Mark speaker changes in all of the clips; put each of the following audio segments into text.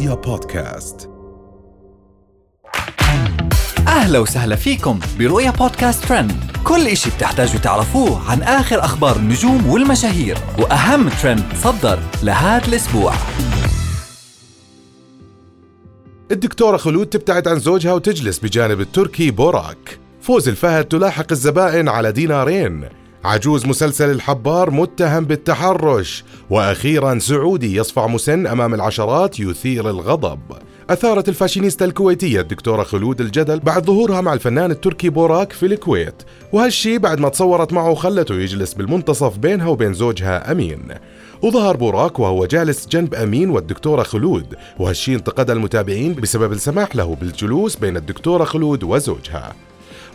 Speaker 1: رؤيا بودكاست.
Speaker 2: أهلا وسهلا فيكم برؤيا بودكاست ترند. كل إشي بتحتاجوا تعرفوه عن آخر أخبار النجوم والمشاهير وأهم ترند صدر لهذا الأسبوع.
Speaker 1: الدكتورة خلود تبتعد عن زوجها وتجلس بجانب التركي بوراك. فوز الفهد تلاحق الزبائن على دينارين. عجوز مسلسل الحبار متهم بالتحرش وأخيرا سعودي يصفع مسن أمام العشرات يثير الغضب. أثارت الفاشينيستا الكويتية الدكتورة خلود الجدل بعد ظهورها مع الفنان التركي بوراك في الكويت. وهالشي بعد ما تصورت معه وخلته يجلس بالمنتصف بينها وبين زوجها أمين. وظهر بوراك وهو جالس جنب أمين والدكتورة خلود وهالشي انتقد المتابعين بسبب السماح له بالجلوس بين الدكتورة خلود وزوجها.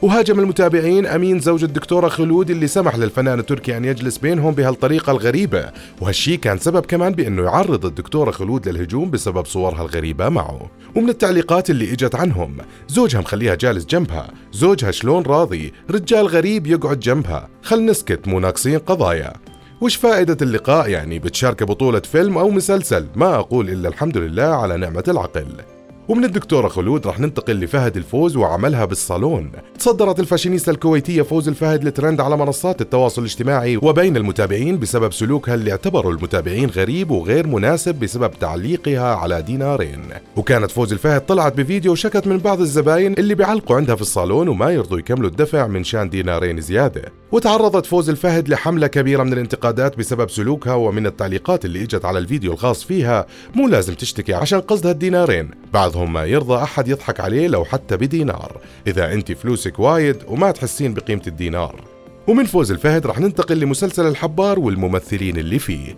Speaker 1: وهاجم المتابعين أمين زوج الدكتورة خلود اللي سمح للفنان التركي أن يجلس بينهم بهالطريقة الغريبة. وهالشي كان سبب كمان بأنه يعرض الدكتورة خلود للهجوم بسبب صورها الغريبة معه. ومن التعليقات اللي إجت عنهم زوجها مخليها جالس جنبها. زوجها شلون راضي؟ رجال غريب يقعد جنبها. خل نسكت مو ناقصين قضايا. وش فائدة اللقاء يعني؟ بتشارك بطولة فيلم أو مسلسل؟ ما أقول إلا الحمد لله على نعمة العقل. ومن الدكتورة خلود رح ننتقل لفهد الفوز وعملها بالصالون. تصدرت الفاشينيستا الكويتية فوز الفهد الترند على منصات التواصل الاجتماعي وبين المتابعين بسبب سلوكها اللي اعتبروا المتابعين غريب وغير مناسب بسبب تعليقها على دينارين. وكانت فوز الفهد طلعت بفيديو وشكت من بعض الزباين اللي بيعلقوا عندها في الصالون وما يرضوا يكملوا الدفع من شان دينارين زيادة. وتعرضت فوز الفهد لحملة كبيرة من الانتقادات بسبب سلوكها ومن التعليقات اللي إجت على الفيديو الخاص فيها. مو لازم تشتكي عشان قصدها الدينارين. بعضهم ما يرضى أحد يضحك عليه لو حتى بدينار. إذا أنت فلوسك وايد وما تحسين بقيمة الدينار. ومن فوز الفهد رح ننتقل لمسلسل الحبار والممثلين اللي فيه.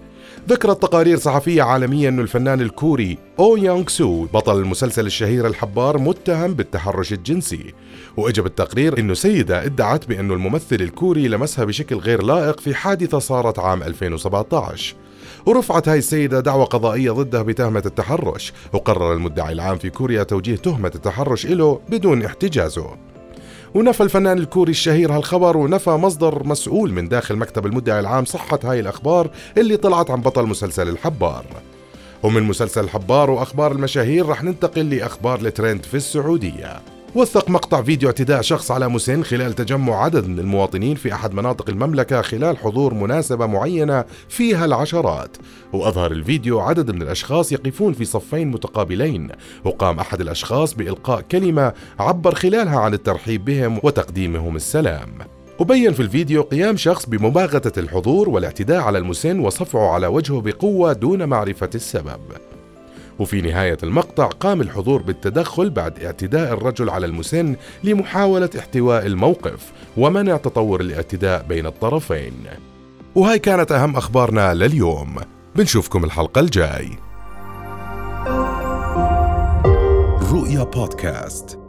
Speaker 1: ذكرت تقارير صحفية عالمية أن الفنان الكوري أو يونغ سو بطل المسلسل الشهير الحبار متهم بالتحرش الجنسي وإجا بالتقرير أنه سيدة ادعت بأنه الممثل الكوري لمسها بشكل غير لائق في حادثة صارت عام 2017 ورفعت هاي السيدة دعوى قضائية ضدها بتهمة التحرش وقرر المدعي العام في كوريا توجيه تهمة التحرش له بدون احتجازه. ونفى الفنان الكوري الشهير هالخبر ونفى مصدر مسؤول من داخل مكتب المدعي العام صحة هاي الأخبار اللي طلعت عن بطل مسلسل الحبار. ومن مسلسل الحبار وأخبار المشاهير رح ننتقل لأخبار الترند في السعودية. وثق مقطع فيديو اعتداء شخص على مسن خلال تجمع عدد من المواطنين في أحد مناطق المملكة خلال حضور مناسبة معينة فيها العشرات. وأظهر الفيديو عدد من الأشخاص يقفون في صفين متقابلين. وقام أحد الأشخاص بإلقاء كلمة عبر خلالها عن الترحيب بهم وتقديمهم السلام. وبين في الفيديو قيام شخص بمباغتة الحضور والاعتداء على المسن وصفعه على وجهه بقوة دون معرفة السبب. وفي نهاية المقطع قام الحضور بالتدخل بعد اعتداء الرجل على المسن لمحاولة احتواء الموقف ومنع تطور الاعتداء بين الطرفين. وهاي كانت أهم أخبارنا لليوم. بنشوفكم الحلقة الجاي.
Speaker 3: رؤيا بودكاست.